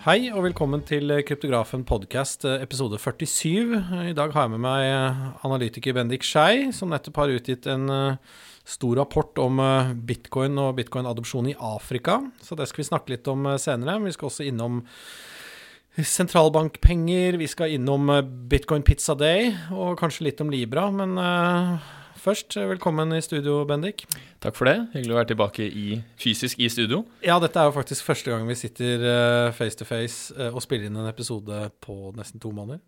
Hei og velkommen til Kryptografen podcast episode 47. I dag har jeg med meg analytiker Bendik Skei, som nettopp har utgitt en eh, stor rapport om eh, bitcoin og bitcoin-adopsjon i Afrika. Så det skal vi snakke litt om eh, senere. Vi skal også innom sentralbankpenger, vi skal innom bitcoin pizza day og kanskje litt om Libra. Men Først, velkommen i studio, Bendik. Takk for det. Hyggelig å være tilbake i, fysisk i studio. Ja, dette er jo faktisk første gang vi sitter uh, face to face uh, og spiller inn en episode på nesten to måneder.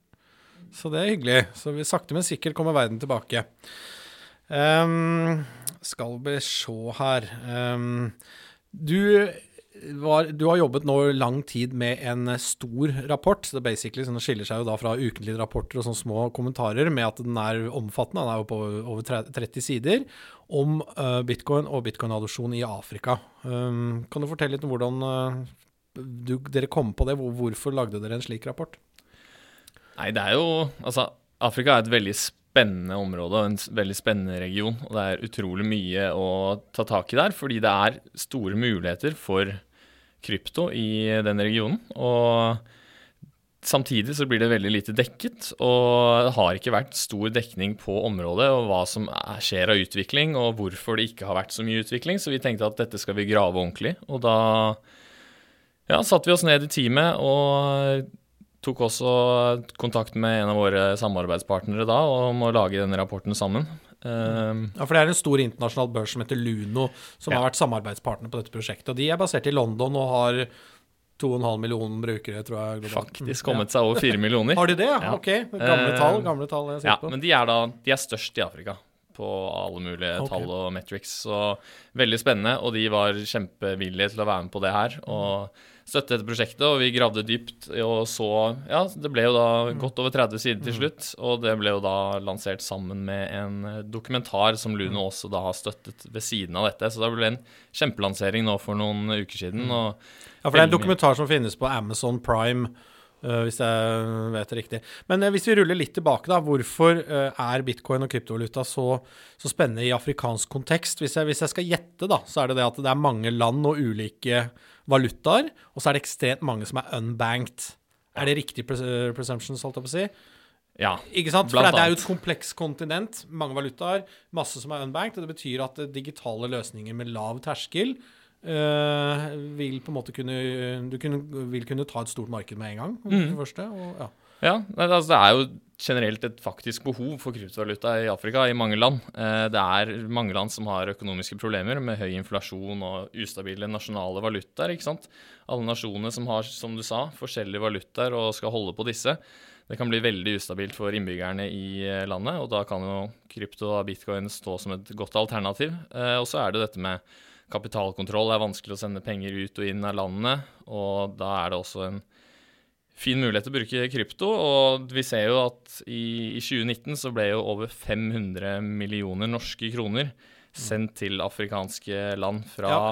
Så det er hyggelig. Så vi sakte, men sikkert kommer verden tilbake. Um, skal vi se her um, Du var, du har jobbet nå lang tid med en stor rapport. så Det basically skiller seg jo da fra ukentlige rapporter og sånne små kommentarer med at den er omfattende, den er jo på over 30 sider, om uh, bitcoin og bitcoin-adopsjon i Afrika. Um, kan du fortelle litt om hvordan uh, du, dere kom på det? Hvor, hvorfor lagde dere en slik rapport? Nei, det er jo Altså, Afrika er et veldig spennende område og en veldig spennende region. Og det er utrolig mye å ta tak i der, fordi det er store muligheter for krypto i den regionen. Og samtidig så blir det veldig lite dekket, og det har ikke vært stor dekning på området og hva som skjer av utvikling, og hvorfor det ikke har vært så mye utvikling. Så vi tenkte at dette skal vi grave ordentlig. Og da ja, satte vi oss ned i teamet og tok også kontakt med en av våre samarbeidspartnere da om å lage denne rapporten sammen. Um, ja, for Det er en stor internasjonal børs som heter Luno, som ja. har vært samarbeidspartner på dette prosjektet. og De er basert i London og har 2,5 millioner brukere, tror jeg. Globalt. Faktisk kommet seg over 4 millioner. har de det? Ja. Ok. Gamle tall. Ehm, gamle tall ja, på. Men de er, da, de er størst i Afrika på alle mulige okay. tall og metrics. Så veldig spennende, og de var kjempevillige til å være med på det her. og støtte dette prosjektet, og vi gravde dypt og så Ja, det ble jo da mm. godt over 30 sider til mm. slutt, og det ble jo da lansert sammen med en dokumentar som Luno mm. også da har støttet ved siden av dette. Så det ble en kjempelansering nå for noen uker siden. ja, for det er en dokumentar som finnes på Amazon Prime. Uh, hvis jeg vet det riktig. Men uh, hvis vi ruller litt tilbake, da. Hvorfor uh, er bitcoin og kryptovaluta så, så, spennende i afrikansk kontekst? Hvis jeg, hvis jeg, skal gjette, da, så er det det at det er mange land og ulike valutaer, og så er det ekstremt mange som er unbanked. Er det riktig presumptions, holdt jeg på å si? Ja, Ikke sant? For det, det er jo et komplekst kontinent, mange valutaer, masse som er unbanked. Og det betyr at digitale løsninger med lav terskel vil på en måte kunne Du kunne, vil kunne ta et stort marked med en gang. Mm. første, og, ja. Ja, altså det er jo generelt et faktisk behov for kryptovaluta i Afrika i mange land. Eh, det er mange land som har økonomiske problemer med høy inflasjon og ustabile nasjonale valutaer. ikke sant? Alle nasjonene som har, som du sa, forskjellige valutaer og skal holde på disse. Det kan bli veldig ustabilt for innbyggerne i eh, landet, og da kan jo krypto og bitcoin stå som et godt alternativ. Eh, og så er det dette med kapitalkontroll. Det er vanskelig å sende penger ut og inn av landet, og da er det også en fin mulighet til å bruke krypto. Og vi ser jo at i, i 2019 så ble jo over 500 millioner norske kroner sendt til afrikanske land fra ja.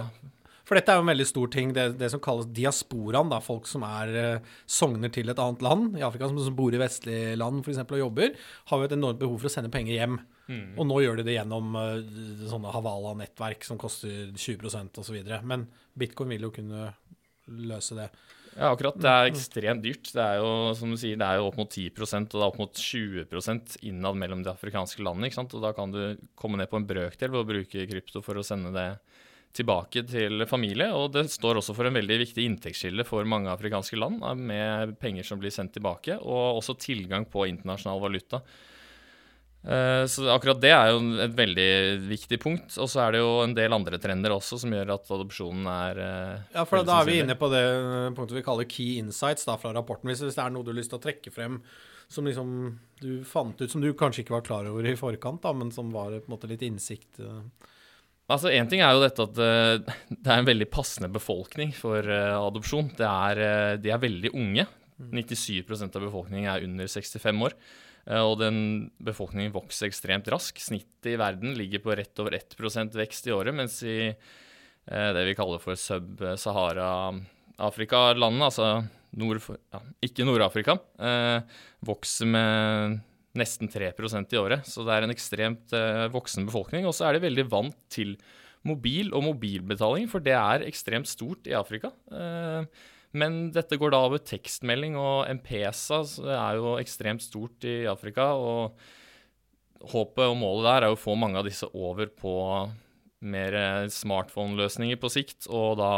For dette er jo en veldig stor ting, det, det som kalles diasporaen. Da, folk som er uh, sogner til et annet land i Afrika, som, som bor i vestlige land f.eks. og jobber, har jo et enormt behov for å sende penger hjem. Mm. Og nå gjør de det gjennom uh, sånne Havala-nettverk som koster 20% osv. Men bitcoin vil jo kunne løse det. Ja, akkurat. Det er ekstremt dyrt. Det er jo som du sier, det er jo opp mot 10 og det er opp mot 20 innad mellom de afrikanske landene. ikke sant? Og Da kan du komme ned på en brøkdel ved å bruke krypto for å sende det tilbake til familie. Og det står også for en veldig viktig inntektskilde for mange afrikanske land, med penger som blir sendt tilbake, og også tilgang på internasjonal valuta. Eh, så akkurat det er jo et veldig viktig punkt. Og så er det jo en del andre trender også som gjør at adopsjonen er eh, Ja, for da er vi inne på det punktet vi kaller key insights da, fra rapporten. Hvis det er noe du har lyst til å trekke frem som liksom du fant ut, som du kanskje ikke var klar over i forkant, da, men som var på en måte litt innsikt eh. Altså, Én ting er jo dette at det er en veldig passende befolkning for adopsjon, adopsjon. Er, de er veldig unge. 97 mm. av befolkningen er under 65 år. Eh, og den befolkningen vokser ekstremt raskt. Snittet i verden ligger på rett over 1% vekst i året, mens i eh, det vi kaller for sub-Sahara-Afrika-landene, altså nord ja, ikke Nord-Afrika, eh, vokser med nesten 3% i året. Så det er en ekstremt voksen befolkning. Og så er de veldig vant til mobil og mobilbetaling, for det er ekstremt stort i Afrika. Men dette går da over tekstmelding, og MPSA er jo ekstremt stort i Afrika. Og håpet og målet der er å få mange av disse over på mer smartphone-løsninger på sikt, og da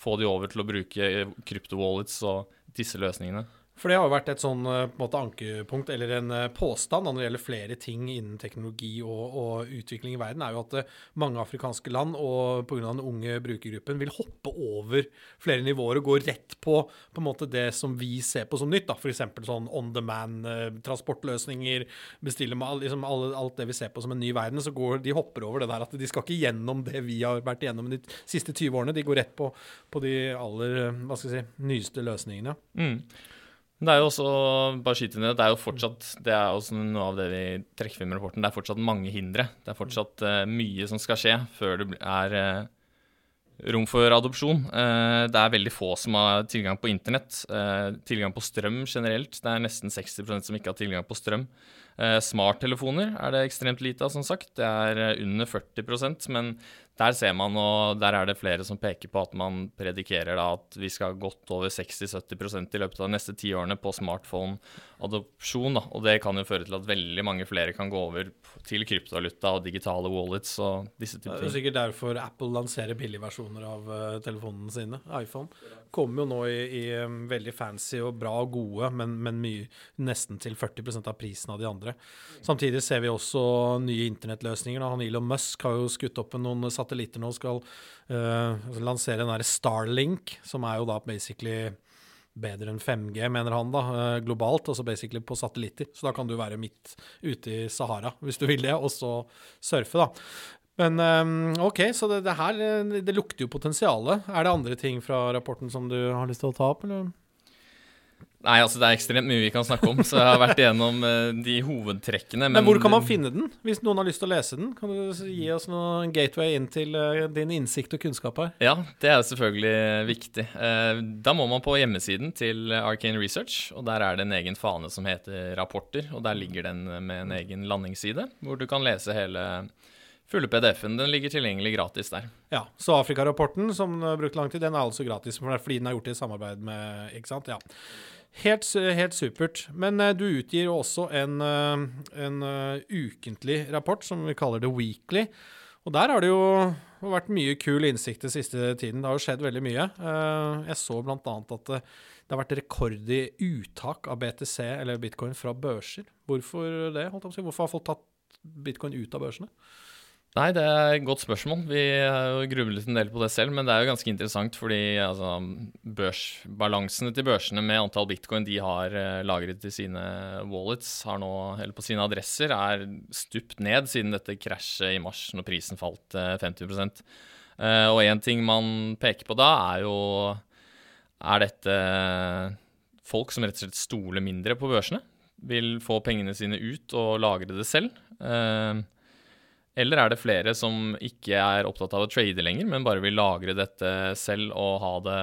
få de over til å bruke kryptowallets og disse løsningene. For det har jo vært et sånn eh, måte ankepunkt, eller en eh, påstand når det gjelder flere ting innen teknologi og, og utvikling i verden, er jo at eh, mange afrikanske land og pga. den unge brukergruppen vil hoppe over flere nivåer og gå rett på på måte det som vi ser på som nytt. F.eks. sånn on demand-transportløsninger, bestille med liksom alt det vi ser på som en ny verden. Så går de hopper over det der at de skal ikke gjennom det vi har vært gjennom de siste 20 årene. De går rett på, på de aller hva skal jeg si, nyeste løsningene. Mm. Det er jo også bare skyte inn det, er jo fortsatt det er også noe av det vi trekker frem i rapporten, det er fortsatt mange hindre. Det er fortsatt uh, mye som skal skje før det er uh, rom for adopsjon. Uh, det er veldig få som har tilgang på internett. tilgang på strøm generelt. Det er nesten 60% som ikke har tilgang på strøm. smarttelefoner er det ekstremt lite av, som sagt. Det er under 40% men der ser man, og der er det flere som peker på at man predikerer da at vi skal godt over 60-70 i løpet av de neste ti årene på smartphone-adopsjon. Og det kan jo føre til at veldig mange flere kan gå over til kryptovaluta og digitale wallets og disse typer ting. Det er sikkert derfor Apple lanserer billigversjoner av uh, telefonene sine. iPhone kommer jo nå i, i um, veldig fancy og bra og gode, men, men mye, nesten til 40% av prisen av de andre. Samtidig ser vi også nye internettløsninger. Da. Han Elon Musk har jo skutt opp noen satellitter nå skal uh, lansere den derre Starlink, som er jo da basically bedre enn 5G, mener han, da, uh, globalt, altså basically på satellitter. Så da kan du være midt ute i Sahara, hvis du vil det, og så surfe, da. Men um, OK, så det, det, her det lukter jo potensialet. Er det andre ting fra rapporten som du har lyst til å ta opp, eller? Nei, altså det er ekstremt mye vi kan snakke om, så jeg har vært igjennom uh, de hovedtrekkene. Men, men, hvor kan man finne den, hvis noen har lyst til å lese den? Kan du gi oss noen gateway inn til uh, din innsikt og kunnskap her? Ja, det er selvfølgelig viktig. Uh, da må man på hjemmesiden til Arcane Research, og der er det en egen fane som heter Rapporter, og der ligger den med en egen landingsside, hvor du kan lese hele fulle PDF-en. Den ligger tilgjengelig gratis der. Ja, Så Afrika-rapporten, som har brukt lang tid, den er altså gratis fordi den er gjort i samarbeid med Ikke sant? Ja. Helt, helt, supert. Men uh, du utgir også en, uh, en uh, ukentlig rapport som vi kaller det Weekly. Og der har det jo vært mye kul innsikt den siste tiden. Det har jo skjedd veldig mye. jeg så bl.a. at det, det har vært rekord i uttak av BTC, eller bitcoin, fra børser. Hvorfor det? Hvorfor har folk tatt bitcoin ut av børsene? Nei, det er et godt spørsmål. Vi jo grublet en del på det selv, men det er jo ganske interessant fordi altså, børsbalansene til børsene med antall bitcoin de har uh, lagret i sine wallets, nå, eller på sine adresser, er stupt ned siden dette krasjet i mars når prisen falt uh, 50 uh, Og én ting man peker på da, er jo Er dette folk som rett og slett stoler mindre på børsene? Vil få pengene sine ut og lagre det selv? Eller er det flere som ikke er opptatt av å trade lenger, men bare vil lagre dette selv og ha det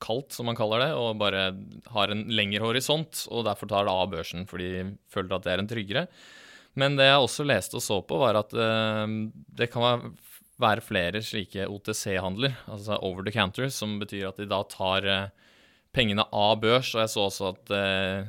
kaldt, som man kaller det, og bare har en lengre horisont, og derfor tar det av børsen fordi de føler at det er en tryggere. Men det jeg også leste og så på, var at uh, det kan være flere slike OTC-handler, altså over the counter, som betyr at de da tar uh, pengene av børs. Og jeg så også at eh,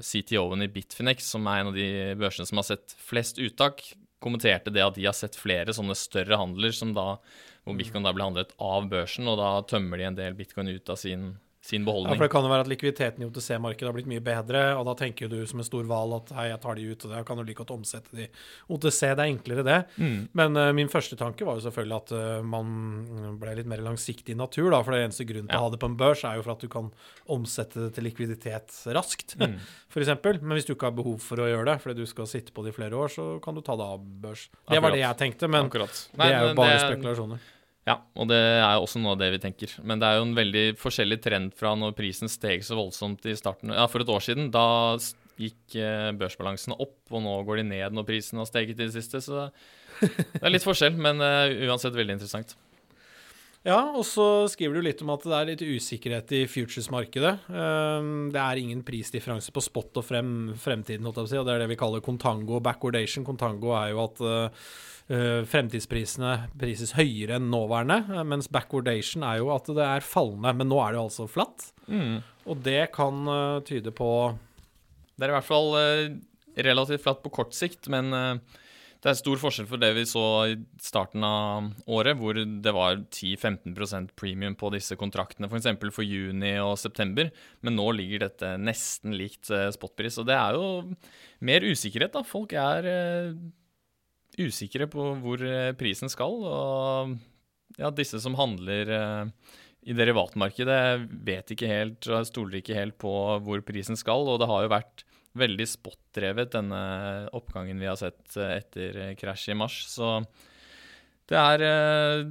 CTO-en i Bitfinex, som er en av de børsene som har sett flest uttak, kommenterte det at de har sett flere sånne større handler som da, hvor bitcoin da blir handlet av børsen, og da tømmer de en del bitcoin ut av sin sin beholdning. Ja, for Det kan jo være at likviditeten i OTC-markedet har blitt mye bedre, og da tenker du som en stor hval at hei, jeg tar de ut, og jeg kan jo like godt omsette de. OTC, det er enklere det. Mm. Men uh, min første tanke var jo selvfølgelig at uh, man ble litt mer langsiktig i natur, da, for det eneste grunnen til ja. å ha det på en børs er jo for at du kan omsette det til likviditet raskt, mm. f.eks. Men hvis du ikke har behov for å gjøre det, fordi du skal sitte på det i flere år, så kan du ta det av børs. Det Akkurat. var det jeg tenkte, men Akkurat. Det er jo bare spekulasjoner. Ja, og det er også noe av det vi tenker. Men det er jo en veldig forskjellig trend fra når prisen steg så voldsomt i starten. Ja, for et år siden. Da gikk eh, børsbalansene opp, og nå går de ned når prisen har steget i det siste. Så det er litt forskjell, men uh, uansett veldig interessant. Ja, og så skriver du litt om at det er litt usikkerhet i futures-markedet. Um, det er ingen prisdifferanse på spot og frem, fremtiden, og det er det vi kaller contango backwardation. Contango er jo at uh, fremtidsprisene prises høyere enn nåværende, uh, mens backwardation er jo at det er fallende. Men nå er det jo altså flatt, Mm. og det kan tyde på Det er i hvert fall eh, relativt flatt på kort sikt, men eh, det er stor forskjell for det vi så i starten av året, hvor det var 10-15% premium på disse kontraktene, f.eks. For, for juni og september. Men nå ligger dette nesten likt eh, spotpris. Og det er jo mer usikkerhet, da. Folk er uh, usikre på hvor eh, prisen skal. Og ja, disse som handler uh, i derivatmarkedet, vet ikke helt og stoler ikke helt på hvor prisen skal. Og det har jo vært veldig spot-drevet, denne oppgangen vi har sett eh, etter krasjet i mars. Så det er eh,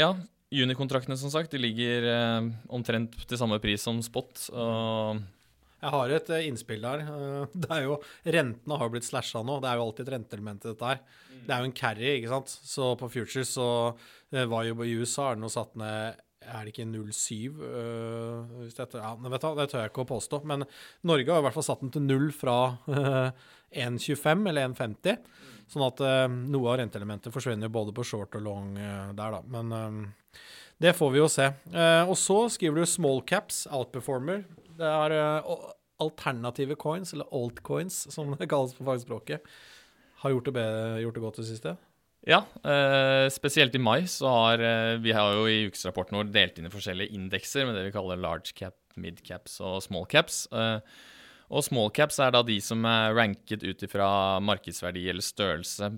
Ja, junikontraktene, som sagt, de ligger eh, omtrent til samme pris som spot. Og Jeg har et eh, innspill der. Eh, Det er jo, Rentene har blitt slasha nå. Det er jo alltid et renteelement i dette her. Det er jo en carry, ikke sant. Så på futures så eh, var jo i USA har den jo satt ned er det ikke 0,7? øh, hvis dette, ja, vet du, det tør jeg ikke å påstå. Men Norge har i hvert fall satt den til null fra øh, 1,25 eller 1,50. Sånn at øh, noe av renteelementet forsvinner både på short og long øh, der, da. Men øh, det får vi jo se. Eh, og så skriver du small caps, outperformer. Det er øh, alternative coins, eller altcoins, som det kalles på fagspråket. Har gjort det, bedre, gjort det godt det siste? Ja, eh, spesielt i mai så har eh, vi har jo i ukesrapporten vår delt inn i forskjellige indekser med det vi kaller large cap, mid caps og small caps. Eh, og small caps er da de som er ranket ut ifra markedsverdi eller størrelse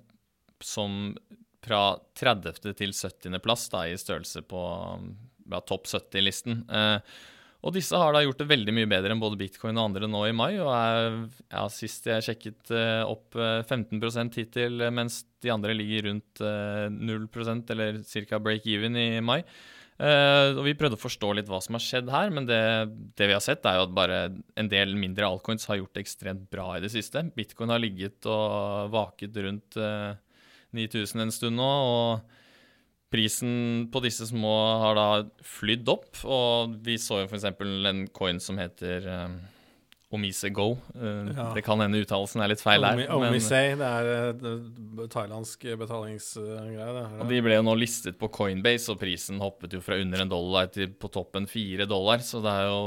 som fra 30. til 70. plass da, i størrelse på ja, topp 70-listen. Eh, og disse har da gjort det veldig mye bedre enn både bitcoin og andre nå i mai. Og er, ja, sist jeg sjekket eh, opp eh, 15 hittil, eh, mens de andre ligger rundt eh, 0 eller ca. break-even i mai. Eh, og Vi prøvde å forstå litt hva som har skjedd her, men det, det vi har sett, er jo at bare en del mindre altcoins har gjort det ekstremt bra i det siste. Bitcoin har ligget og vaket rundt eh, 9000 en stund nå. og Prisen på disse små har da flydd opp, og vi så jo f.eks. en coin som heter um, Omise Go. Uh, Ja. Det kan hende uttalelsen er litt feil der. Omi- men- Omisei, det er uh, thailandsk betalingsgreie. det er Og de ble jo nå listet på Coinbase, og prisen hoppet jo fra under en dollar til på toppen fire dollar. Så det er jo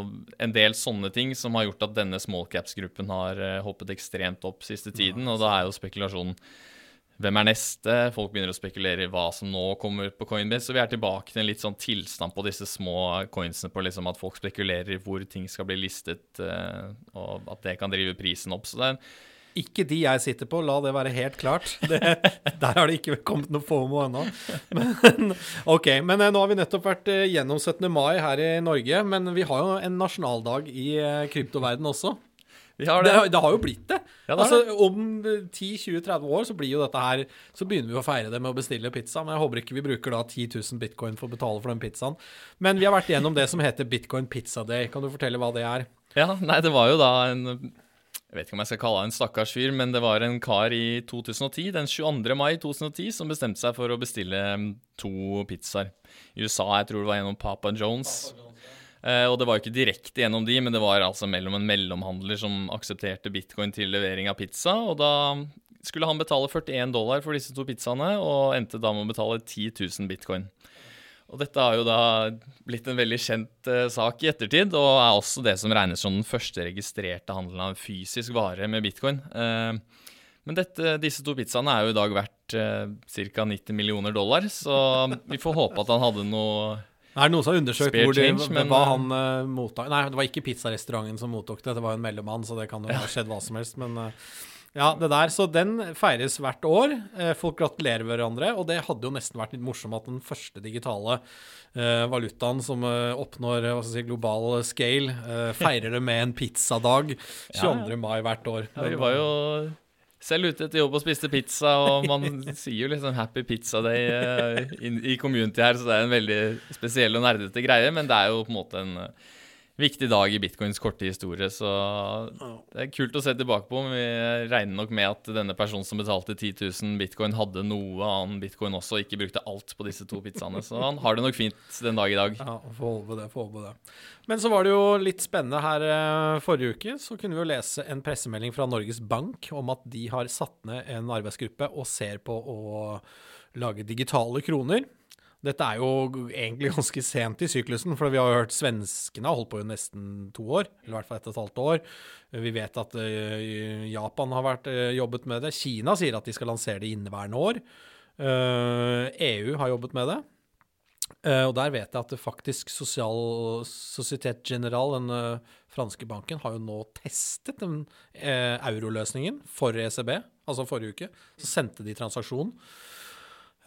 en del sånne ting som har gjort at denne smallcaps-gruppen har hoppet ekstremt opp siste tiden. Og da er jo spekulasjonen hvem er neste? Folk begynner å spekulere i hva som nå kommer på Coinbase. Så vi er tilbake til en litt sånn tilstand på disse små coinsene på liksom at folk spekulerer i hvor ting skal bli listet, eh, og at det kan drive prisen opp. Så det er Ikke de jeg sitter på, la det være helt klart. Det, der har det ikke kommet noe FOMO ennå. Men, ok, men eh, nå har vi nettopp vært eh, gjennom 17. mai her i Norge, men vi har jo en nasjonaldag i kryptoverden også. Det, det. det har jo blitt det. Ja, det altså, Om 10-20-30 år så blir jo dette her Så begynner vi å feire det med å bestille pizza. Men jeg håper ikke vi bruker da 10 000 bitcoin for å betale for den pizzaen. Men vi har vært gjennom det som heter bitcoin pizza day. Kan du fortelle hva det er? Ja, nei, det var jo da en Jeg vet ikke om jeg skal kalle han en stakkars fyr, men det var en kar i 2010, den 22. mai 2010, som bestemte seg for å bestille mm, to pizzaer. I USA, jeg tror det var gjennom Papa Jones. Eh, og det var jo ikke direkte gjennom de, men det var altså mellom en mellomhandler som aksepterte bitcoin til levering av pizza, og da skulle han betale 41 dollar for disse to pizzaene, og endte da med å betale 10 000 bitcoin. Og dette har jo da blitt en veldig kjent eh, sak i ettertid, og er også det som regnes som den første registrerte handelen av en fysisk vare med bitcoin. Eh, men dette, disse to pizzaene er jo i dag verdt eh, ca. 90 millioner dollar, så vi får håpe at han hadde noe Er det noen som har undersøkt Spare hvor de, change, men- hva han uh, mottok Nei, det var ikke pizzarestauranten som mottok det, det var en mellommann, så det kan jo ha skjedd hva som helst. Men uh, ja, det der. Så den feires hvert år. Eh, folk gratulerer hverandre, og det hadde jo nesten vært litt morsomt at den første digitale uh, valutaen som uh, oppnår eh, si, global scale, uh, feirer det med en pizzadag 22. mai hvert år. Ja, vi var jo selv ute etter jobb og spiste pizza, og man sier jo liksom 'Happy Pizza Day' uh, in, i community her, så det er en veldig spesiell og nerdete greie, men det er jo på en måte en, viktig dag i bitcoins korte historie. Så det er kult å se tilbake på. Men Vi regner nok med at denne personen som betalte 10 000 bitcoin, hadde noe annen bitcoin også, og ikke brukte alt på disse to pizzaene. Så han har det nok fint den dag i dag. Ja, får håpe det, får håpe det. Men så var det jo litt spennende her eh, forrige uke. Så kunne vi jo lese en pressemelding fra Norges Bank om at de har satt ned en arbeidsgruppe og ser på å lage digitale kroner. Dette er jo egentlig ganske sent i syklusen, for vi har jo hørt svenskene har holdt på i nesten to år. Eller i hvert fall ett og et halvt år. Vi vet at uh, Japan har vært, uh, jobbet med det. Kina sier at de skal lansere det inneværende år. EU har jobbet med det. og der vet jeg at faktisk Sosial Societet General, den franske banken, har jo nå testet den euroløsningen for ECB, altså forrige uke. Så sendte de transaksjonen.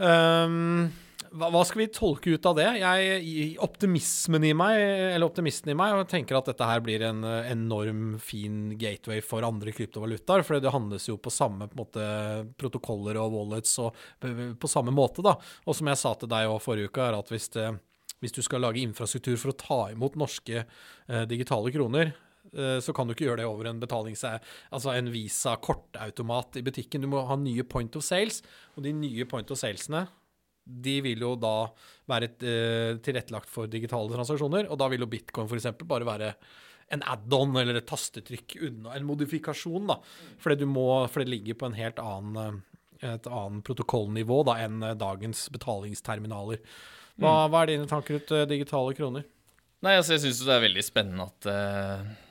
Um, hva, hva, skal vi tolke ut av det? Jeg, optimismen i meg, eller optimisten i meg tenker at dette her blir en enorm fin gateway for andre kryptovalutaer. For det handles jo på samme på måte, protokoller og wallets og på samme måte. da. Og som jeg sa til deg forrige uke, er at hvis, det, hvis, du skal lage infrastruktur for å ta imot norske eh, digitale kroner, Eh, så kan du ikke gjøre det over en betalings... Altså en Visa-kortautomat i butikken. Du må ha nye point of sales, og de nye point of salesene de vil jo da være uh, tilrettelagt for digitale transaksjoner, og da vil jo bitcoin f.eks. bare være en add-on eller et tastetrykk unna, en modifikasjon, da. Fordi, må, for det ligger på en helt annen, et annet protokollnivå da, enn dagens betalingsterminaler. Hva, mm. hva er dine tanker ut digitale kroner? Nei, altså Jeg syns det er veldig spennende at uh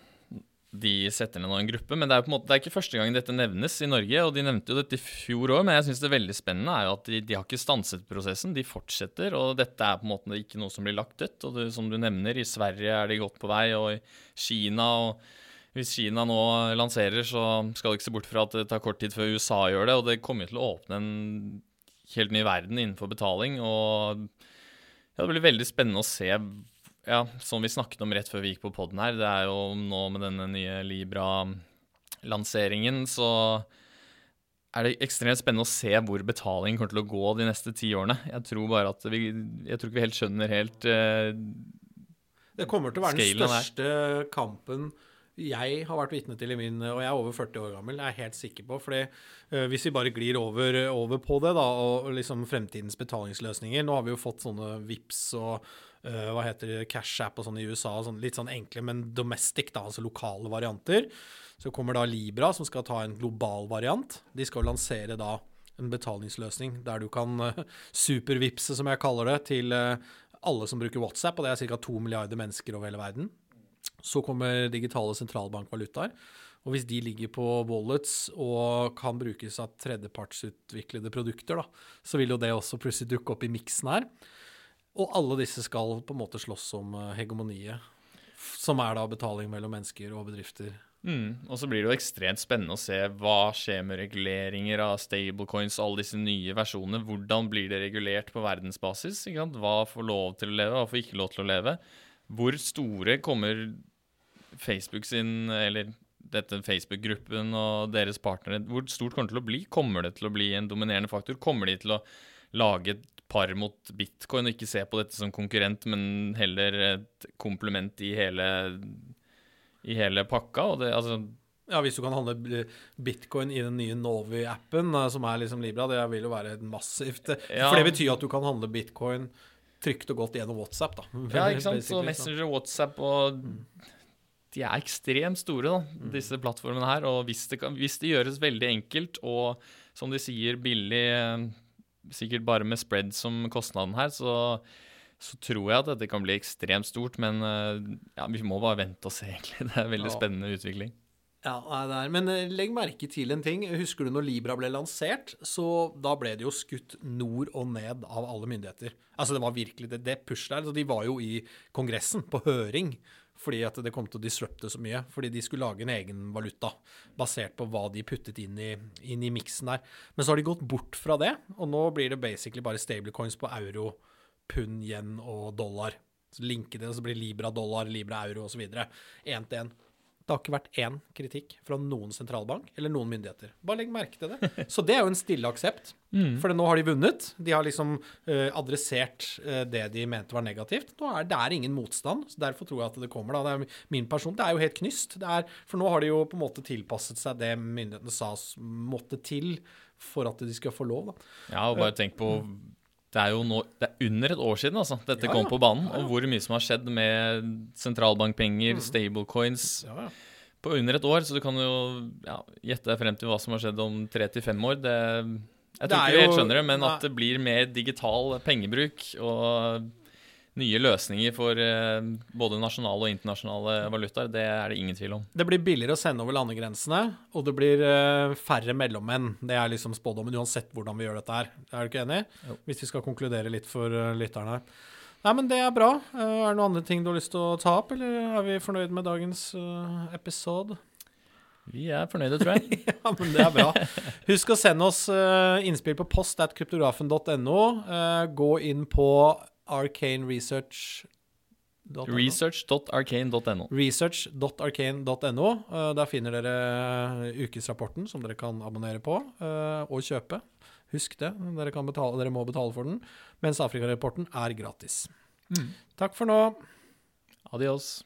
de setter ned nå en gruppe. Men det er, på en måte, det er ikke første gang dette nevnes i Norge, og de nevnte jo dette i fjor òg. Men jeg syns det veldig spennende er jo at de, de, har ikke stanset prosessen, de fortsetter. Og dette er på en måte ikke noe som blir lagt dødt. Og det, som du nevner, i Sverige er de godt på vei, og i Kina og hvis Kina nå lanserer, så skal du ikke se bort fra at det tar kort tid før USA gjør det. Og det kommer til å åpne en helt ny verden innenfor betaling. Og ja, det blir veldig spennende å se ja, som vi snakket om rett før vi gikk på poden her, det er jo nå med denne nye Libra-lanseringen, så er det ekstremt spennende å se hvor betalingen kommer til å gå de neste ti årene. Jeg tror bare at vi Jeg tror ikke vi helt skjønner helt uh, Det kommer til å være den største kampen jeg har vært vitne til i min Og jeg er over 40 år gammel, jeg er helt sikker på. fordi uh, Hvis vi bare glir over, over på det, da, og liksom fremtidens betalingsløsninger Nå har vi jo fått sånne VIPS og uh, hva heter det, Cash App og sånn i USA. Sånn, litt sånn enkle, men domestic, da, altså lokale varianter. Så kommer da Libra, som skal ta en global variant. De skal lansere da en betalingsløsning der du kan uh, supervipse, som jeg kaller det, til alle som bruker WhatsApp, og det er ca. to milliarder mennesker over hele verden. Så kommer digitale sentralbankvalutaer. Og hvis de ligger på wallets og kan brukes av tredjepartsutviklede produkter, da, så vil jo det også plutselig dukke opp i miksen her. Og alle disse skal på en måte slåss om eh, hegemoniet, som er da betaling mellom mennesker og bedrifter. Mm. Og så blir det jo ekstremt spennende å se hva skjer med reguleringer av stablecoins og alle disse nye versjonene. Hvordan blir det regulert på verdensbasis? Hva får lov til å leve, hva får ikke lov til å leve? Hvor store kommer Facebook sin, eller dette Facebook-gruppen og deres partnere, hvor stort kommer det til å bli? Kommer det til å bli en dominerende faktor? Kommer de til å lage et par mot bitcoin, og ikke se på dette som konkurrent, men heller et komplement i hele, i hele pakka. Og det, altså ja, hvis du kan handle bitcoin i den nye Novi-appen, eh, som er liksom Libra, det vil jo være massivt. Ja. For det betyr at du kan handle bitcoin trygt og godt gjennom WhatsApp, da. Ja, ikke sant. Så Messenger, WhatsApp og De er ekstremt store, da, mm. disse plattformene her. Og hvis det, kan, hvis det gjøres veldig enkelt og, som de sier, billig sikkert bare med spread som kostnaden her, så, så tror jeg at dette kan bli ekstremt stort. Men eh, ja, vi må bare vente og se, egentlig. Det er en veldig ja. spennende utvikling. Ja, det er. Men eh, legg merke til en ting. Husker du når Libra ble lansert? Så da ble det jo skutt nord og ned av alle myndigheter. Altså Det var virkelig det, det pushet der. Så de var jo i Kongressen, på høring, fordi at det kom til å disrupte så mye. Fordi de skulle lage en egen valuta basert på hva de puttet inn i, inn i miksen der. Men så har de gått bort fra det, og nå blir det basically bare stablecoins på euro, pund, yen og dollar. Så linke det, og så blir Libra dollar, Libra euro osv. Én til én. Det har ikke vært én kritikk fra noen sentralbank eller noen myndigheter. Bare legg merke til det. Så det er jo en stille aksept. For nå har de vunnet. De har liksom uh, adressert uh, det de mente var negativt. Nå er det er ingen motstand, så derfor tror jeg at det kommer. da. Det er min person. Det er jo helt knyst. Det er, for nå har de jo på en måte tilpasset seg det myndighetene sa måtte til for at de skal få lov. da. Ja, og bare tenk på Det er jo nå, det er under et år siden altså, dette Ja, kom ja. på banen. Og hvor mye som har skjedd med sentralbankpenger, Mm. stablecoins, Ja, ja. på under et år. Så du kan jo ja, gjette deg frem til hva som har skjedd om tre til fem år. Det, jeg tror ikke vi helt skjønner det, men nei. at det blir mer digital pengebruk og nye løsninger for eh, både nasjonale og internasjonale valutaer, det er det ingen tvil om. Det blir billigere å sende over landegrensene, og det blir eh, færre mellommenn. Det er liksom spådommen, uansett hvordan vi gjør dette her. Er du ikke enig? Jo. Hvis vi skal konkludere litt for uh, lytterne her. Nei, men det er bra. Eh, er det noen andre ting du har lyst til å ta opp, eller er vi fornøyd med dagens episode? Vi er fornøyde, tror jeg. Ja, men det er bra. Husk å sende oss eh, innspill på post at kryptografen.no. Eh, gå inn på Arcane Research. Research.arcane.no. Research.arcane.no. Eh, Der finner dere eh, ukesrapporten som dere kan abonnere på eh, og kjøpe. Husk det, dere, kan betale, dere må betale for den. Mens Afrikarapporten er gratis. Takk for nå. Adios.